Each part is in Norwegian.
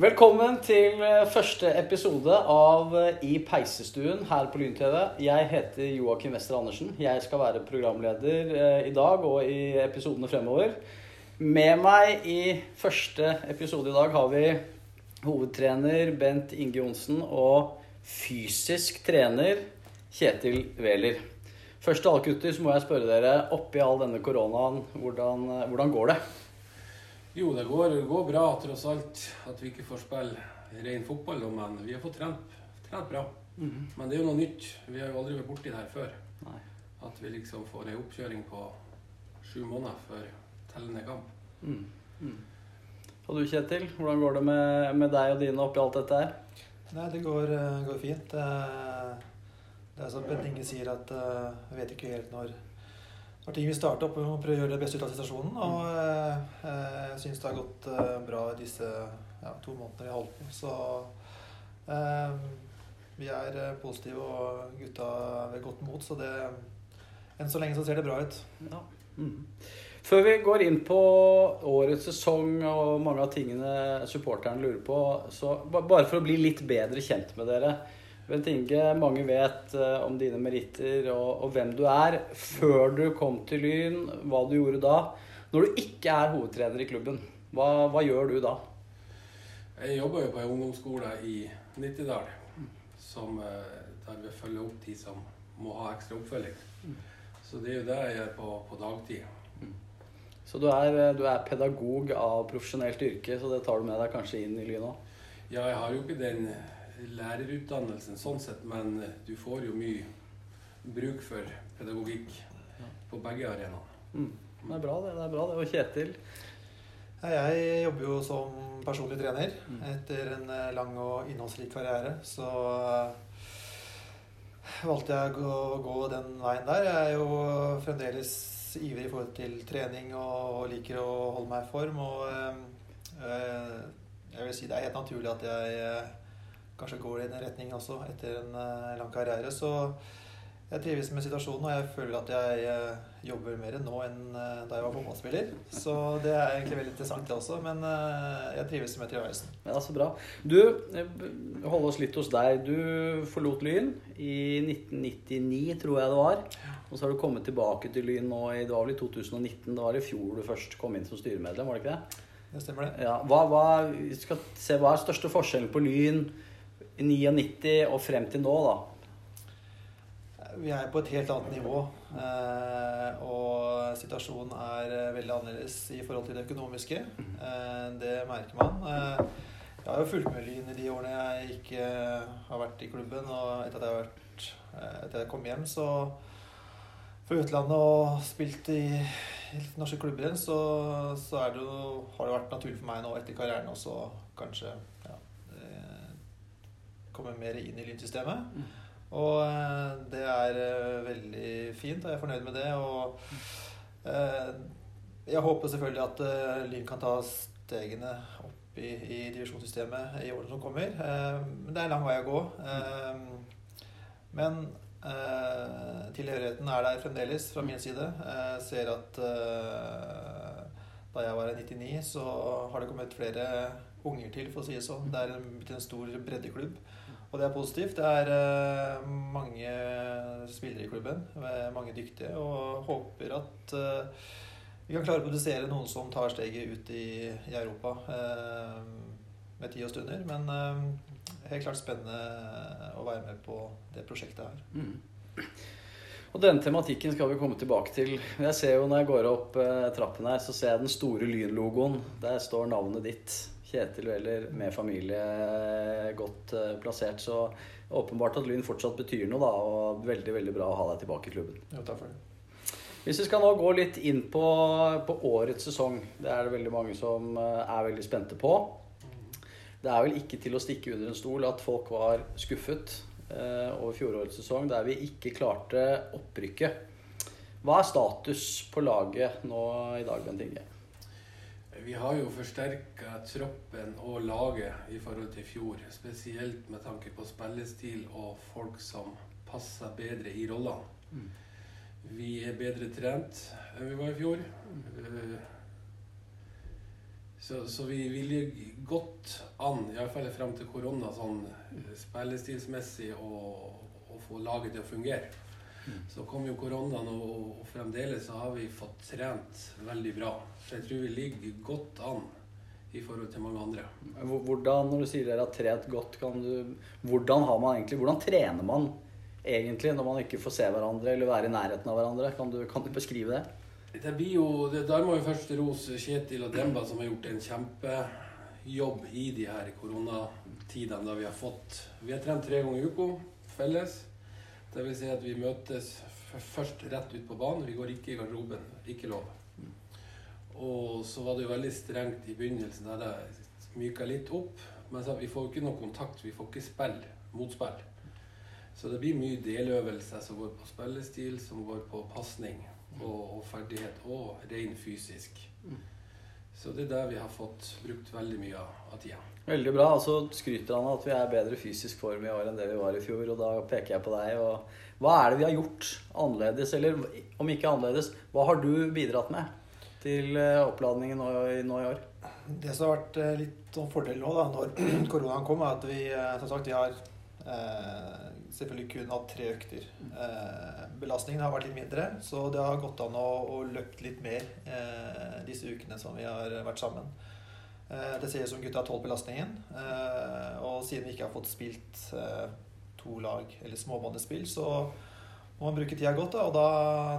Velkommen til eh, første episode av eh, I peisestuen her på Lyn-TV. Jeg heter Joakim Wester Andersen. Jeg skal være programleder eh, i dag og i episodene fremover. Med meg i første episode i dag har vi hovedtrener Bent Inge Johnsen og fysisk trener Kjetil Wæler. Først av alt, gutter, så må jeg spørre dere, oppi all denne koronaen, hvordan, hvordan går det? Jo, det går, går, bra tross alt at vi ikke får spille ren fotball, men vi har fått trent, trent bra. Mm. Men det er jo noe nytt. Vi har jo aldri vært borti det her før. Nei. At vi liksom får ei oppkjøring på sju måneder før tellende kamp. Mm. Mm. Og du Kjetil, hvordan går det med, med, deg og dine oppi alt dette her? Nei, det går, eh, går fint. Uh det er som Bent Inge sier, at jeg vet ikke helt når, når ting vi starta opp. med å prøve å gjøre det beste ut av situasjonen. Og jeg jeg syns det har gått uh, bra disse ja, to månedene vi har holdt på. Så vi er positive, og gutta ved godt mot. Så det enn så lenge så ser det bra ut. Ja. Mm. Før vi går inn på årets sesong og mange av tingene supporterne lurer på, så bare for å bli litt bedre kjent med dere Bent Inge, mange vet uh, om dine meritter og, og, hvem du er. Før du kom til Lyn, hva du gjorde da. Når du ikke er hovedtrener i klubben, hva, hva gjør du da? Jeg jobber jo på en ungdomsskole i Nittedal, som, uh, der vi følger opp de som må ha ekstra oppfølging. Så det er jo det jeg gjør på, på dagtid. Så du er, eh, du er, pedagog av profesjonelt yrke, så det tar du med deg kanskje inn i Lyn òg? Ja, jeg har jo ikke den lærerutdannelsen sånn sett, men eh, du får jo mye bruk for pedagogikk på begge arenaene. Mm. Det er bra, det. det er bra det. Og Kjetil? Jeg jobber jo som personlig trener mm. etter en eh, lang og innholdsrik karriere. Så eh, valgte jeg å gå den veien der. Jeg er jo fremdeles ivrig i forhold til trening og liker å holde meg i form. Og jeg vil si det er helt naturlig at jeg kanskje går i den retningen også etter en uh, lang karriere. Så jeg trives med situasjonen, og jeg føler at jeg uh, jobber mer nå enn uh, da jeg var fotballspiller. Så det er egentlig veldig interessant, det også. Men jeg trives med tilværelsen. Ja, så bra. Du, hold oss litt hos deg. Du forlot Lyn i 1999, tror jeg det var. Og så har du kommet tilbake til Lyn nå i det var vel i 2019. Det var i fjor du først kom inn som styremedlem, var det ikke det? Det stemmer det. Ja, hva, hva, skal se, hva er største forskjellen på Lyn i 99 og frem til nå, da? Vi er på et helt annet nivå. Eh, og situasjonen er eh, veldig annerledes i forhold til det økonomiske. Eh, det merker man. Jeg har jo fulgt med Lyn i de årene jeg ikke har vært i klubben. Og etter at jeg, vært, etter jeg kom hjem så fra utlandet og spilt i norske klubber igjen, så, så det jo, har det vært naturlig for meg nå etter karrieren også kanskje komme mer inn i lydsystemet. Og eh, det er eh, veldig fint, og jeg er fornøyd med det. Og eh, jeg håper selvfølgelig at Lyn kan ta stegene opp i, i divisjonssystemet i årene som kommer. Men det er en lang vei å gå. Men tilhørigheten er der fremdeles fra min side. Jeg ser at da jeg var i 99, så har det kommet flere unger til, for å si det sånn. Det er blitt en stor breddeklubb. Og det er positivt. Det er uh, mange spillere i klubben, mange dyktige, og håper at uh, vi kan klare å produsere noen som tar steget ut i, Europa med tid og stunder. Men helt klart spennende å være med på det prosjektet her. Mm. Og denne tematikken skal vi komme tilbake til. Jeg ser jo Når jeg går opp trappen her, så ser jeg den store Lyn-logoen. Der står navnet ditt. Kjetil Wæler med familie godt uh, plassert. Så åpenbart at Lyn fortsatt betyr noe, da, og veldig veldig bra å ha deg tilbake i klubben. Ja, takk for det. Hvis vi skal nå gå litt inn på, på årets sesong, det er det veldig mange som uh, er veldig spente på. Det er vel ikke til å stikke under en stol at folk var skuffet eh, over fjorårets sesong, der vi ikke klarte opprykket. Hva er status på laget nå i dag, Bent Inge? Vi har jo forsterka troppen og laget i forhold til i fjor. Spesielt med tanke på spillestil og folk som passer bedre i rollene. Mm. Vi er bedre trent enn vi var i fjor. Mm. Så, så vi, vil godt an, iallfall frem til korona, sånn spillestilsmessig, og å få laget til å fungere. Så kom jo koronaen, og, fremdeles så har vi fått trent veldig bra. Så jeg tror vi ligger godt an i forhold til mange andre. Hvordan, når du sier dere har trent godt, du, hvordan, har man egentlig, hvordan trener man egentlig når man ikke får se hverandre eller være i nærheten av hverandre? Kan du, kan du beskrive det? Det blir jo, det, Der må vi først rose Kjetil og Demba, som har gjort en kjempejobb i de her koronatidene da vi har fått Vi har trent tre ganger i uka felles. Det vil si at vi møtes først rett ut på banen. Vi går ikke i garderoben. Ikke lov. Og så var det jo veldig strengt i begynnelsen, der det myka litt opp. Men vi får jo ikke noe kontakt. Vi får ikke spill, motspill. Så det blir mye deløvelser som går på spillestil, som går på pasning og, og ferdighet og ren fysisk. Så det er der vi har fått brukt veldig mye av tida. Veldig bra. Og så skryter han av at vi er bedre fysisk form i år enn det vi var i fjor. Og da peker jeg på deg. Og hva er det vi har gjort annerledes? Eller om ikke annerledes, hva har du bidratt med til eh, oppladningen nå, nå i år? Det som har vært eh, litt sånn fordel nå, da, når koronaen kom, er at vi eh, som sagt, vi har eh, selvfølgelig kun hatt tre økter. Eh, belastningen har vært litt mindre, så det har gått an å, å løpt litt mer eh, disse ukene som vi har vært sammen. Eh, det ser ut som gutta har tålt belastningen. Eh, og siden vi ikke har fått spilt eh, to lag eller småbanespill, så må man bruke tida godt. Da, og da,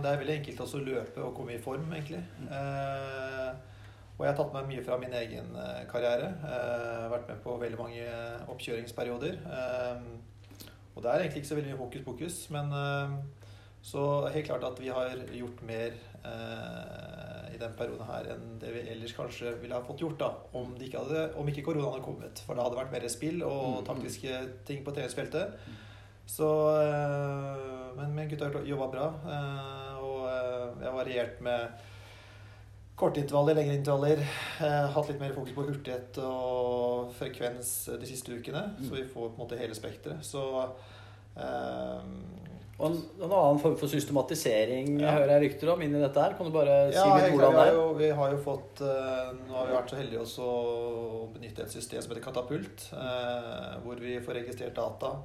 det er veldig enkelt også å løpe og komme i form, egentlig. Eh, og jeg har tatt med mye fra min egen karriere. vært med på veldig mange oppkjøringsperioder. Og det er egentlig ikke så veldig hokus pokus, men uh, så helt klart at vi har gjort mer eh, i den perioden her enn det vi ellers kanskje ville ha fått gjort da, om, ikke, hadde, om ikke koronaen hadde kommet. For da hadde vært mer spill og mm, mm. taktiske ting på treningsfeltet. Så eh, Men, men gutta har jobba bra. og jeg har variert med kortintervaller, lengre intervaller. Eh, hatt litt mer fokus på hurtighet og frekvens de siste ukene. Mm. Så vi får på en måte hele spekteret. Så um, og en, en, annen form for systematisering ja. hører jeg rykter om inn i dette her. Kan du bare si ja, litt hvordan det er? Jo, vi har jo fått uh, Nå har vi vært så heldige også å benytte et system som heter Katapult. Uh, hvor vi får registrert data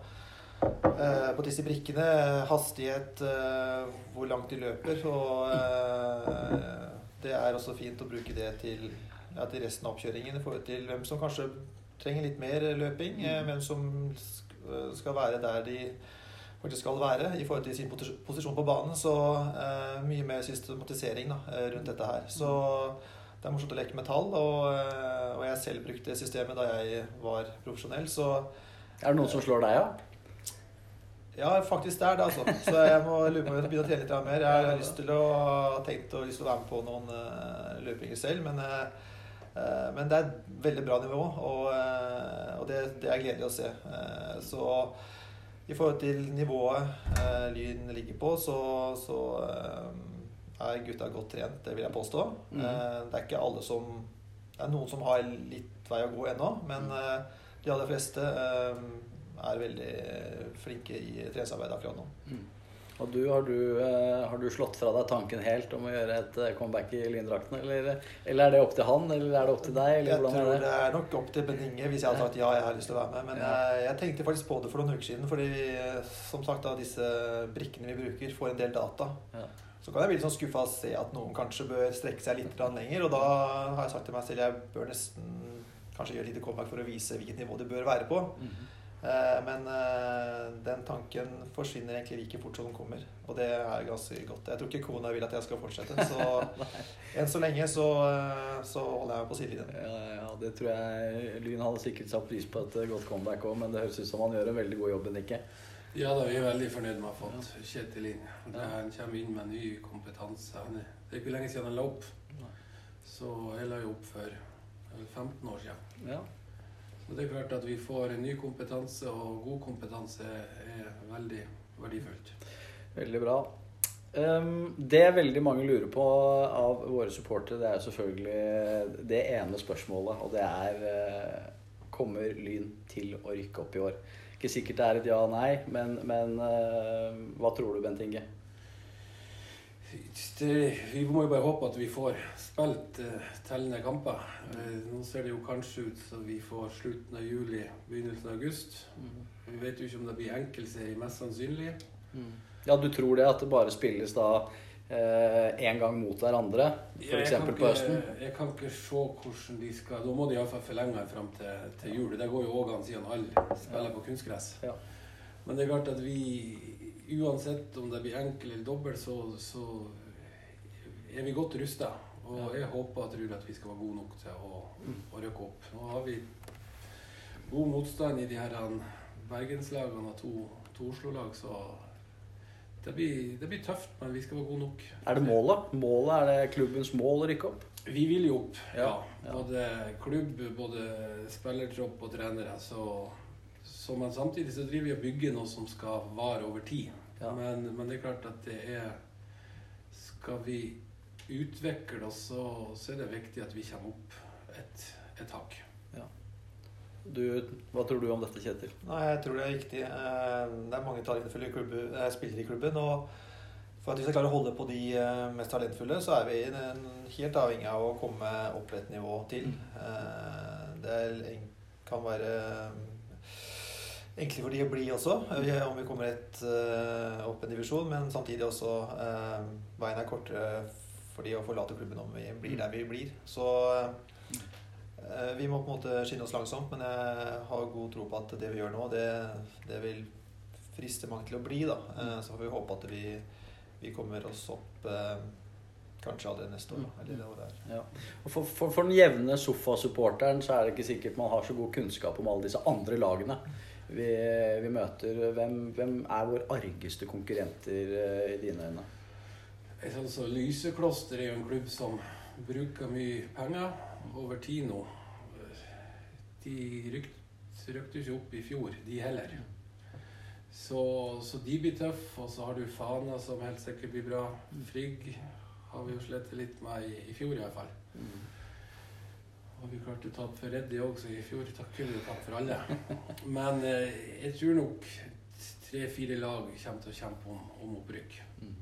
på disse brikkene. Hastighet, hvor langt de løper. Og det er også fint å bruke det til, ja, til resten av oppkjøringen i forhold til hvem som kanskje trenger litt mer løping. Mm. Hvem som skal være der de faktisk skal være i forhold til sin posisjon på banen. Så eh, mye mer systematisering da, eh, rundt dette her. Så det er morsomt å leke med tall. Og, eh, og jeg selv brukte systemet da jeg var profesjonell, så Er det noen som slår deg, ja? Ja, faktisk det er det, altså. Så jeg må lure på om jeg begynne å trene litt mer. Jeg har lyst til å, tenkt å, lyst til å være med på noen uh, løpinger selv, men, uh, men, det er et veldig bra nivå, og, uh, og det, det, er gledelig å se. så i forhold til nivået Lyn ligger på, så, så er gutta godt trent, det vil jeg påstå. Mm. det er ikke alle som Det er noen som har litt vei å gå ennå, men de aller fleste er veldig flinke i treningsarbeidet akkurat nå. Mm. Og du har, du, eh, har, du, slått fra deg tanken helt om å gjøre et eh, comeback i lyndrakten? Eller, eller, er det opp til han, eller er det opp til deg? jeg tror det? det? er nok opp til Beninge hvis jeg hadde sagt ja, jeg har lyst til å være med. Men ja. jeg, jeg, tenkte faktisk på det for noen uker siden, fordi som sagt da, disse brikkene vi bruker, får en del data. Ja. Så kan jeg bli litt sånn skuffa og se at noen kanskje bør strekke seg litt lenger. Og da har jeg sagt til meg selv jeg bør nesten kanskje gjøre et lite comeback for å vise hvilket nivå det bør være på. Mm -hmm. Eh, men eh, den tanken forsvinner egentlig like fort som den kommer. Og det er ganske godt. Jeg tror ikke kona vil at jeg skal fortsette. Så enn så lenge så, eh, så, holder jeg meg på sidelinjen. Ja, ja, det tror jeg Lyn hadde sikkert satt pris på et godt comeback òg, men det høres ut som han gjør en veldig god jobb, Nikke. Ja da, vi er veldig fornøyd med å ha fått Kjetil inn. Han kommer inn med ny kompetanse. Det er ikke lenge siden han la opp. Så jeg la jo opp for 15 år siden. Ja. Så det er klart at vi får ny kompetanse, og god kompetanse er veldig verdifullt. Veldig bra. Det veldig mange lurer på av våre supportere, det er selvfølgelig det ene spørsmålet, og det er uh, Kommer Lyn til å rykke opp i år? Ikke sikkert det er et ja og nei, men, men uh, hva tror du, Bent Inge? Det, vi må jo bare håpe at vi får spilt uh, tellende kamper. Uh, nå ser det jo kanskje ut som vi får slutten av juli, begynnelsen av august. Mm. Vi vet jo ikke om det blir enkeltserie, mest sannsynlig. Mm. Ja, du tror det at det bare spilles da én eh, gang mot hverandre, f.eks. på høsten? Jeg kan ikke se hvordan de skal Da må de iallfall forlenge den fram til, til, jul. Det går jo òg an siden alle spiller på kunstgress. Ja. Men det er klart at vi uansett om det blir enkel eller dobbel, så, så er vi godt rusta. Og jeg håper og tror at vi skal være gode nok til å, å rykke opp. Nå har vi god motstand i de her bergenslagene og to, to Oslo-lag, så det blir, det blir, tøft, men vi skal være gode nok. Er det målet? Målet Er det klubbens mål å rykke opp? Vi vil jo opp, ja. ja. Både klubb, både spillertropp og trenere. Så, så, men samtidig så driver vi og bygger noe som skal vare over tid. Ja. Men, men, det er klart at det er Skal vi utvikle oss, så, så er det viktig at vi kommer opp et, et hakk. Du, hva tror du om dette, Kjetil? Nei, Jeg tror det er viktig. Eh, det er mange talentfulle eh, spillere i klubben. og for at vi skal klare å holde på de eh, mest talentfulle, så er vi helt avhengig av å komme opp et nivå til. Det kan være enklere for de å bli også, om vi kommer et, opp en divisjon. Men samtidig også veien er kortere for de å forlate klubben om vi blir der vi blir. Så Eh, vi må på en måte skynde oss langsomt, men jeg har god tro på at det vi gjør nå, det, det vil friste mange til å bli. da. Eh, så får vi håpe at vi, vi kommer oss opp eh, kanskje allerede neste år. eller det året. Ja. Og for, for, for, den jevne sofasupporteren så er det ikke sikkert man har så god kunnskap om alle disse andre lagene vi, vi møter. Hvem, hvem, er våre argeste konkurrenter i dine øyne? Altså, Lysekloster er jo en klubb som bruker mye penger over tid nå. De rykte ikke opp i fjor, de heller. Så, så de blir tøffe. Og så har du Fana, som helt sikkert blir bra. Frigg har vi jo slitt litt med i, i fjor, fall. Mm. Og vi klarte å tape for Reddy også i fjor kunne vi tape for alle. Men eh, jeg tror nok tre-fire lag kommer til å kjempe om, om opprykk. Mm.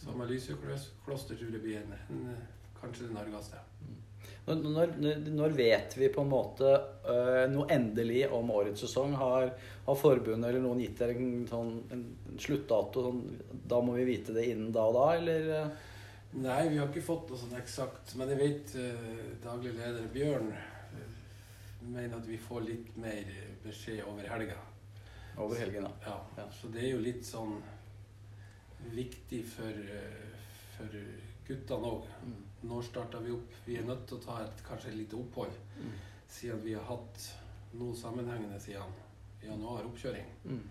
Så med Lysøkloster tror jeg blir en, en, kanskje det nærmeste. Mm. Når, når, vet vi på en måte uh, noe endelig om årets sesong? Har, har forbundet eller noen gitt dere en, sånn, en sluttdato? Sånn, da må vi vite det innen da og da, eller? Nei, vi har ikke fått noe sånn eksakt. Men jeg vet uh, daglig leder Bjørn uh, mener at vi får litt mer beskjed over helga. Over helgen, ja. ja. Så det er jo litt sånn viktig for, for guttene òg. Mm. Når starta vi opp? Vi er nødt til å ta et kanskje et lite opphold. Mm. Siden vi har hatt noe sammenhengende siden januar oppkjøring. Mm.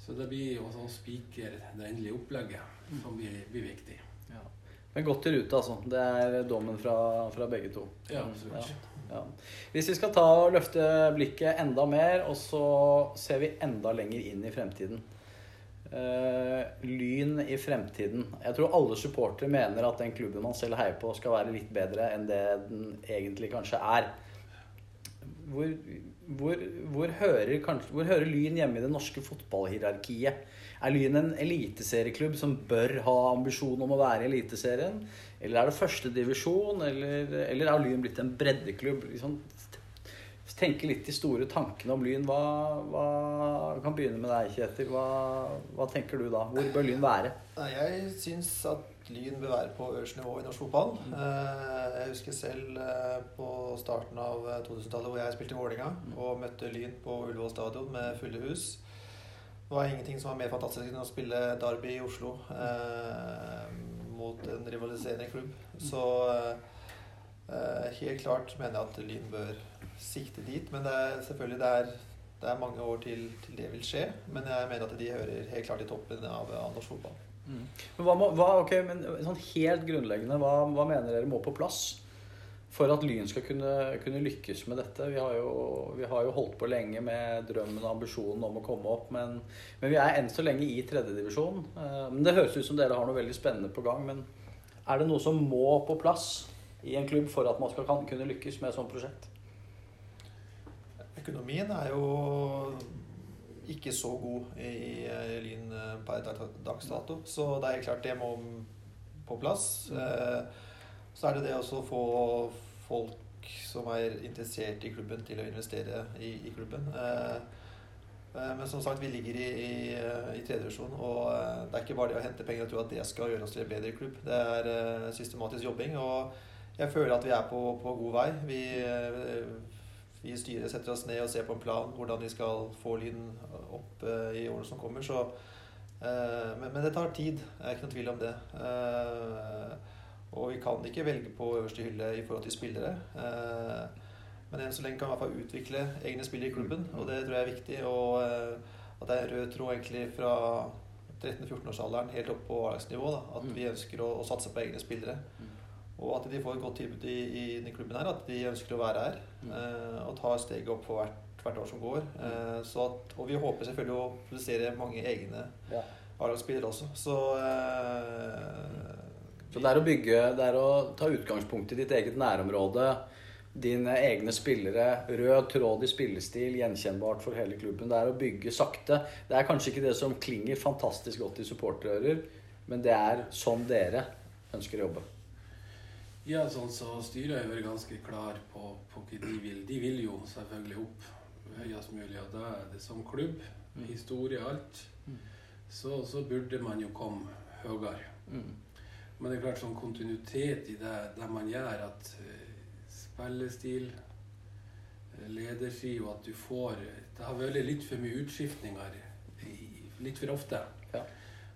Så det blir å spikre det endelige opplegget mm. som blir, blir viktig. Men godt i rute, altså. Det er dommen fra, fra begge to. Ja, absolutt. Ja. Ja. Hvis vi skal ta og løfte blikket enda mer, og så ser vi enda lenger inn i fremtiden. Uh, lyn i fremtiden. Jeg tror alle supportere mener at den klubben man selv heier på, skal være litt bedre enn det den egentlig kanskje er. Hvor, hvor, hvor, hører, kanskje, hvor hører, Lyn hjemme i det norske fotballhierarkiet? Er Lyn en eliteserieklubb som bør ha ambisjon om å være i Eliteserien? Eller er det førstedivisjon? Eller, eller er Lyn blitt en breddeklubb? Liksom, tenke litt de store tankene om Lyn. Hva, hva kan begynne med deg, Kjetil. Hva, hva, tenker du da? Hvor bør Lyn være? Jeg syns at Lyn bør være på øverste nivå i norsk fotball. Mm. Eh, jeg husker selv eh, på starten av 2000-tallet hvor jeg spilte i Vålerenga mm. og møtte Lyn på Ullevål stadion med fulle hus. Det var ingenting som var mer fantastisk enn å spille Derby i Oslo eh, mot en rivaliserende klubb. Så eh, helt klart mener jeg at Lyn bør sikte dit. Men det er, selvfølgelig det er, det er mange år til, til, det vil skje. Men jeg mener at de hører helt klart i toppen av, av norsk fotball. Mm. Men, hva må, hva, okay, men sånn helt grunnleggende, hva, hva, mener dere må på plass for at Lyn skal kunne, kunne lykkes med dette? Vi har, jo, vi har, jo, holdt på lenge med drømmen og ambisjonen om å komme opp, men, men vi er enn så lenge i tredjedivisjon. Uh, men det høres ut som dere har noe veldig spennende på gang. Men er det noe som må på plass i en klubb for at man skal kunne lykkes med et sånt prosjekt? Økonomien er jo ikke så god i Lyn per dags dato. Så det er klart det må på plass. Så er det det å få folk som er interessert i klubben, til å investere i, i klubben. Men som sagt, vi ligger i, i, i tredjedivisjon, og det er ikke bare det å hente penger og tro at det skal gjøre oss til en bedre klubb. Det er systematisk jobbing. og jeg føler at vi er på, på god vei. Vi, vi i styret setter oss ned og ser på en plan hvordan vi skal få lyden opp i årene som kommer. Så, men, men, det tar tid. Det er ikke noen tvil om det. Og vi kan ikke velge på øverste hylle i forhold til spillere. men enn så lenge kan vi i hvert fall utvikle egne spillere i klubben, og det tror jeg er viktig. Og at det er en rød tråd egentlig fra 13-14-årsalderen helt opp på A-lagsnivå. At mm. vi ønsker å, å satse på egne spillere. Mm. Og at de får et godt tilbud i, i denne klubben her. At de ønsker å være her. Mm. Eh, og ta steget opp for hvert, hvert år som går. Eh, at, og vi håper selvfølgelig å produsere mange egne. A-lagsspillere også. Så eh, Så det er å bygge Det er å ta utgangspunkt i ditt eget nærområde. Dine egne spillere. Rød tråd i spillestil, gjenkjennbart for hele klubben. Det er å bygge sakte. Det er kanskje ikke det som klinger fantastisk godt i supporterører, men det er sånn dere ønsker å jobbe. Ja, sånn så styret er jo ganske klar på, på hva de vil. De vil jo selvfølgelig opp høyest mulig. Og da er det som klubb, mm. historie, alt, mm. så, så, burde man jo komme høyere. Mm. Men det er klart sånn kontinuitet i det, det man gjør, at uh, spillestil, uh, lederski, og at du får Det har vært litt for mye utskiftninger litt for ofte. Ja.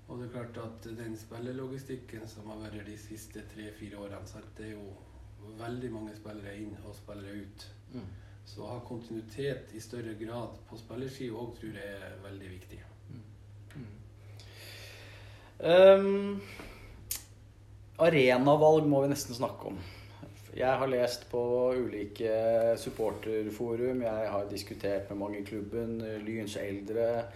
Og det er klart at den spillelogistikken som har vært de siste tre-fire årene, så det er jo veldig mange spillere inn og spillere ut. Mm. Så å ha kontinuitet i større grad på spillerski òg tror jeg er veldig viktig. Mm. Mm. Um, Arenavalg må vi nesten snakke om. Jeg har lest på ulike supporterforum, jeg har diskutert med mange i klubben, Lyns eldre,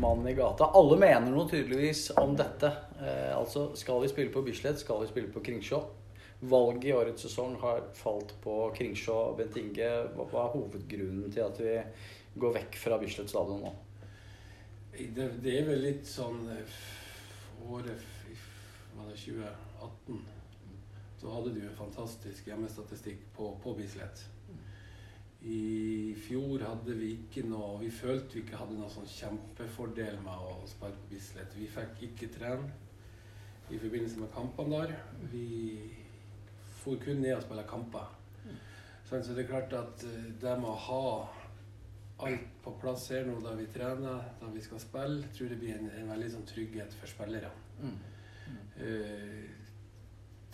mannen i gata. Alle mener noe tydeligvis om dette. Eh, altså, skal vi spille på Bislett? Skal vi spille på Kringsjå? Valget i årets sesong har falt på Kringsjå Bent Inge. Hva er hovedgrunnen til at vi går vekk fra Bislett stadion nå? Det, det, er vel litt sånn eh, året Hva er det? 20 18, så hadde du en fantastisk hjemmestatistikk på, på Bislett. I fjor hadde vi ikke noe Vi følte vi ikke hadde noen sånn kjempefordel med å spare på Bislett. Vi fikk ikke trene i forbindelse med kampene der. Vi for kun ned og spille kamper. Så det er klart at eh, det med å ha alt på plass her nå da vi trener, da vi skal spille, tror det blir en, en veldig sånn trygghet for spillerne. Mm. Mm. Uh,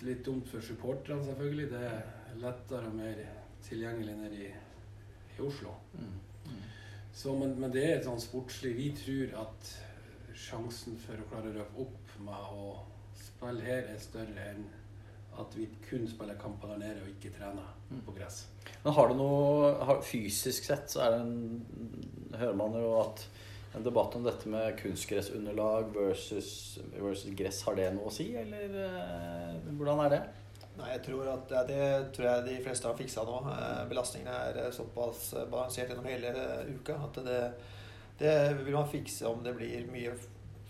litt dumt for supporterne, selvfølgelig. Det er lettere og mer tilgjengelig nede i i Oslo. Mm. Mm. Så, men, men, det er sånn sportslig Vi tror at sjansen for å klare å røpe opp med å spille her er større enn at vi kun spiller kamper der nede og ikke trener mm. på gress. Men har du noe har, Fysisk sett så er det en, hører man jo at en debatt om dette med kunstgressunderlag versus, versus gress, har det noe å si, eller eh, hvordan er det? Nei, jeg tror at ja, Det tror jeg de fleste har fiksa nå. Eh, belastningene er eh, såpass eh, balansert gjennom hele uka at det, det vil man fikse om det blir mye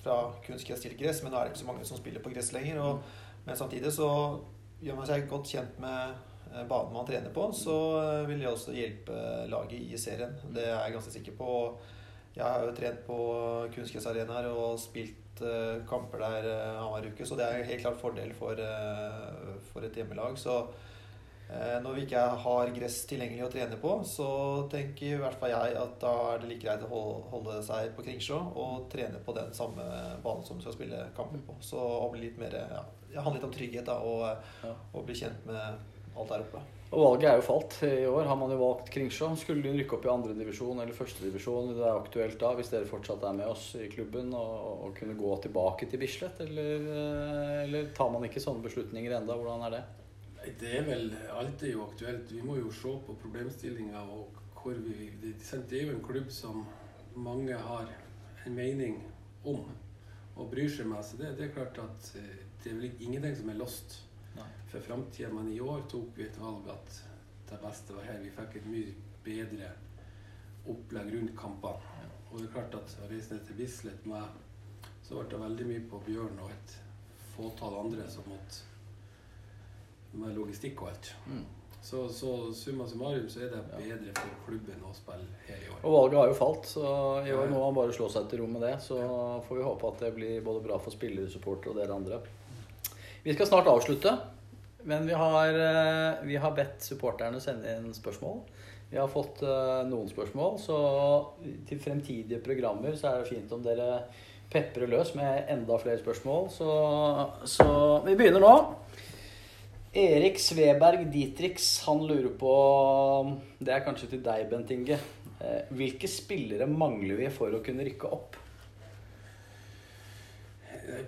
fra kunstgress til gress. Men nå er det ikke så mange som spiller på gress lenger. Og, men samtidig så gjør man seg godt kjent med banen man trener på, så vil det også hjelpe laget i serien. Det er jeg ganske sikker på. Jeg har jo trent på kunstgressarenaer og spilt uh, kamper der uh, annenhver uke, så det er helt klart fordel for, uh, for et hjemmelag. Så når vi ikke har gress tilgjengelig å trene på, så tenker i hvert fall jeg at da er det like greit å holde seg på Kringsjå og trene på den samme banen som du skal spille kamper på. Så å bli litt mer ja, Det handler litt om trygghet da, og, og bli kjent med alt der oppe. Og valget er jo falt. I år har man jo valgt Kringsjå. Skulle de rykke opp i andredivisjon eller førstedivisjon? Det er aktuelt da, hvis dere fortsatt er med oss i klubben, og, kunne gå tilbake til Bislett? Eller, eh, eller, tar man ikke sånne beslutninger enda? Hvordan er det? Det er vel Alt er jo aktuelt. Vi må jo se på problemstillinga og hvor vi Det er jo en klubb som mange har en mening om og bryr seg med. Så det, det er klart at eh, det er vel ingenting som er lost for framtida. Men i år tok vi et valg at det beste var her. Vi fikk et mye bedre opplegg rundt kampene. Og det er klart at reise ned til Bislett med så ble det veldig mye på Bjørn og et fåtall andre som måtte med logistikk og alt. Mm. Så, så summa summarum så er det bedre for klubben å spille her i år. Og valget har jo falt, så i år må han bare slå seg til ro med det. Så får vi håpe at det blir både bra for spillere, supportere og dere andre. Vi skal snart avslutte, men vi har, eh, vi har bedt supporterne sende inn spørsmål. Vi har fått uh, noen spørsmål, så til fremtidige programmer så er det fint om dere peprer løs med enda flere spørsmål. Så, så vi begynner nå. Erik Sveberg Dietrichs, han lurer på Det er kanskje til deg, Bent Inge. Eh, hvilke spillere mangler vi for å kunne rykke opp?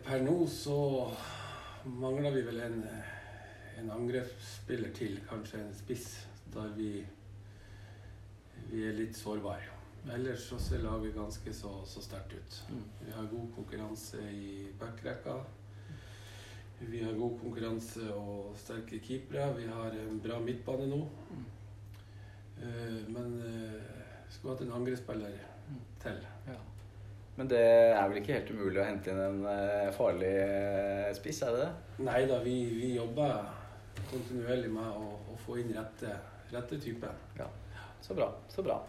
Per nå så mangler vi vel en, en angrepsspiller til, kanskje en spiss, der vi vi er litt sårbare. Ellers så ser laget ganske så, så sterkt ut. Mm. Vi har god konkurranse i backrekka. Vi har god konkurranse og sterke keepere. Vi har en bra midtbane nå. Mm. Uh, men uh, skulle hatt en angrepsspiller Mm. til. Men det er vel ikke helt umulig å hente inn en eh, farlig eh, spiss, er det det? Nei da, vi, vi jobber kontinuerlig med å, å få inn rette, rette type. Ja. Så bra. Så bra.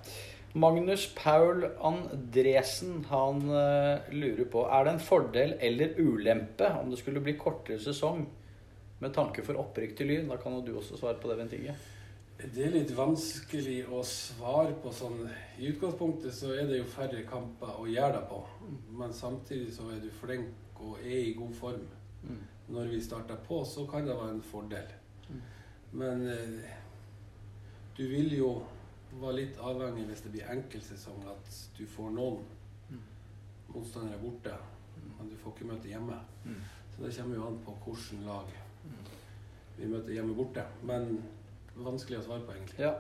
Magnus Paul Andresen han uh, lurer på Er det en fordel eller ulempe om det skulle bli kortere sesong med tanke for opprykk til Lyn? Da kan jo du også svare på det, Bent Inge. Det er litt vanskelig å svare på sånn I utgangspunktet så er det jo færre kamper å gjøre det på. Men samtidig så er du flink og er i god form. Mm. Når vi starter på, så kan det være en fordel. Mm. Men eh, du vil jo være litt avhengig hvis det blir enkeltsesong at du får noen Mm. motstandere borte, men du får ikke møte hjemme. Mm. Så det kommer jo an på hvilket lag Mm. vi møter hjemme borte. Men vanskelig å svare på, egentlig. Ja.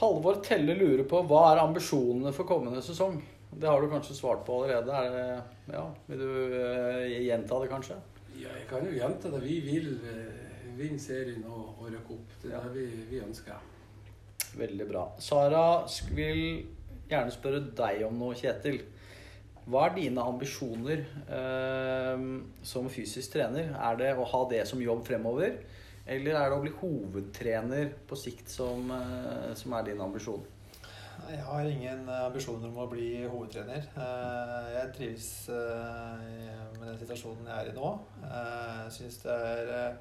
Halvor Telle lurer på hva er ambisjonene for kommende sesong? Det har du kanskje svart på allerede. Er det, ja, vil du uh, gjenta det, kanskje? Ja, jeg kan jo gjenta det. Vi vil uh, vinne serien og, og rykke opp. Det er Ja. det vi, vi ønsker. Veldig bra. Sara vil gjerne spørre deg om noe, Kjetil. Hva er dine ambisjoner uh, som fysisk trener? Er det å ha det som jobb fremover? Eller er det å bli hovedtrener på sikt som, eh, som er din ambisjon? Jeg har ingen ambisjoner om å bli hovedtrener. Eh, Jeg trives eh, med den situasjonen jeg er i nå. Eh, Jeg syns det er eh,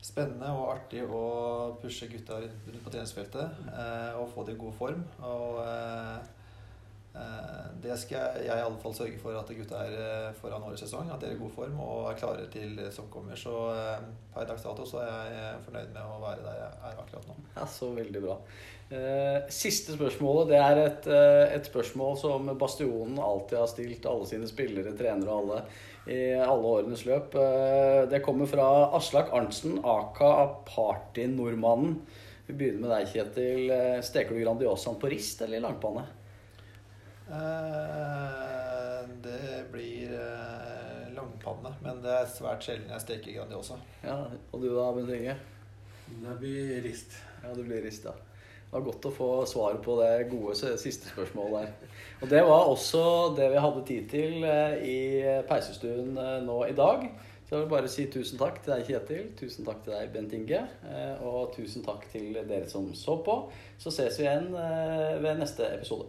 spennende og artig å pushe gutta rundt på treningsfeltet eh, og få det i god form. Og eh, eh, det skal jeg, i alle fall sørge for at gutta er eh, foran årets sesong. At de er i god form og er klare til som kommer. Så eh, per dags dato så er jeg eh, fornøyd med å være der jeg er akkurat nå. Ja, Så veldig bra. Eh, siste spørsmålet det er et, eh, et spørsmål som Bastionen alltid har stilt alle sine spillere, trenere og alle i alle årenes løp. Eh, det kommer fra Aslak Arntzen, aka Party-nordmannen. Vi begynner med deg, Kjetil. Eh, Steker du Grandiosaen på rist eller i langpanne? Eh, Det blir eh, langpanne, men det er svært sjelden jeg steker Grandiosa. Ja, Og du da, Bent Inge? Det blir rist. Ja, det blir rist, ja. Det var godt å få svaret på det gode siste spørsmålet der. Og det var også det vi hadde tid til eh, i peisestuen nå i dag. Så jeg vil bare si tusen takk til deg, Kjetil. Tusen takk til deg, Bent Inge. eh, Og tusen takk til dere som så på. Så ses vi igjen eh, ved neste episode.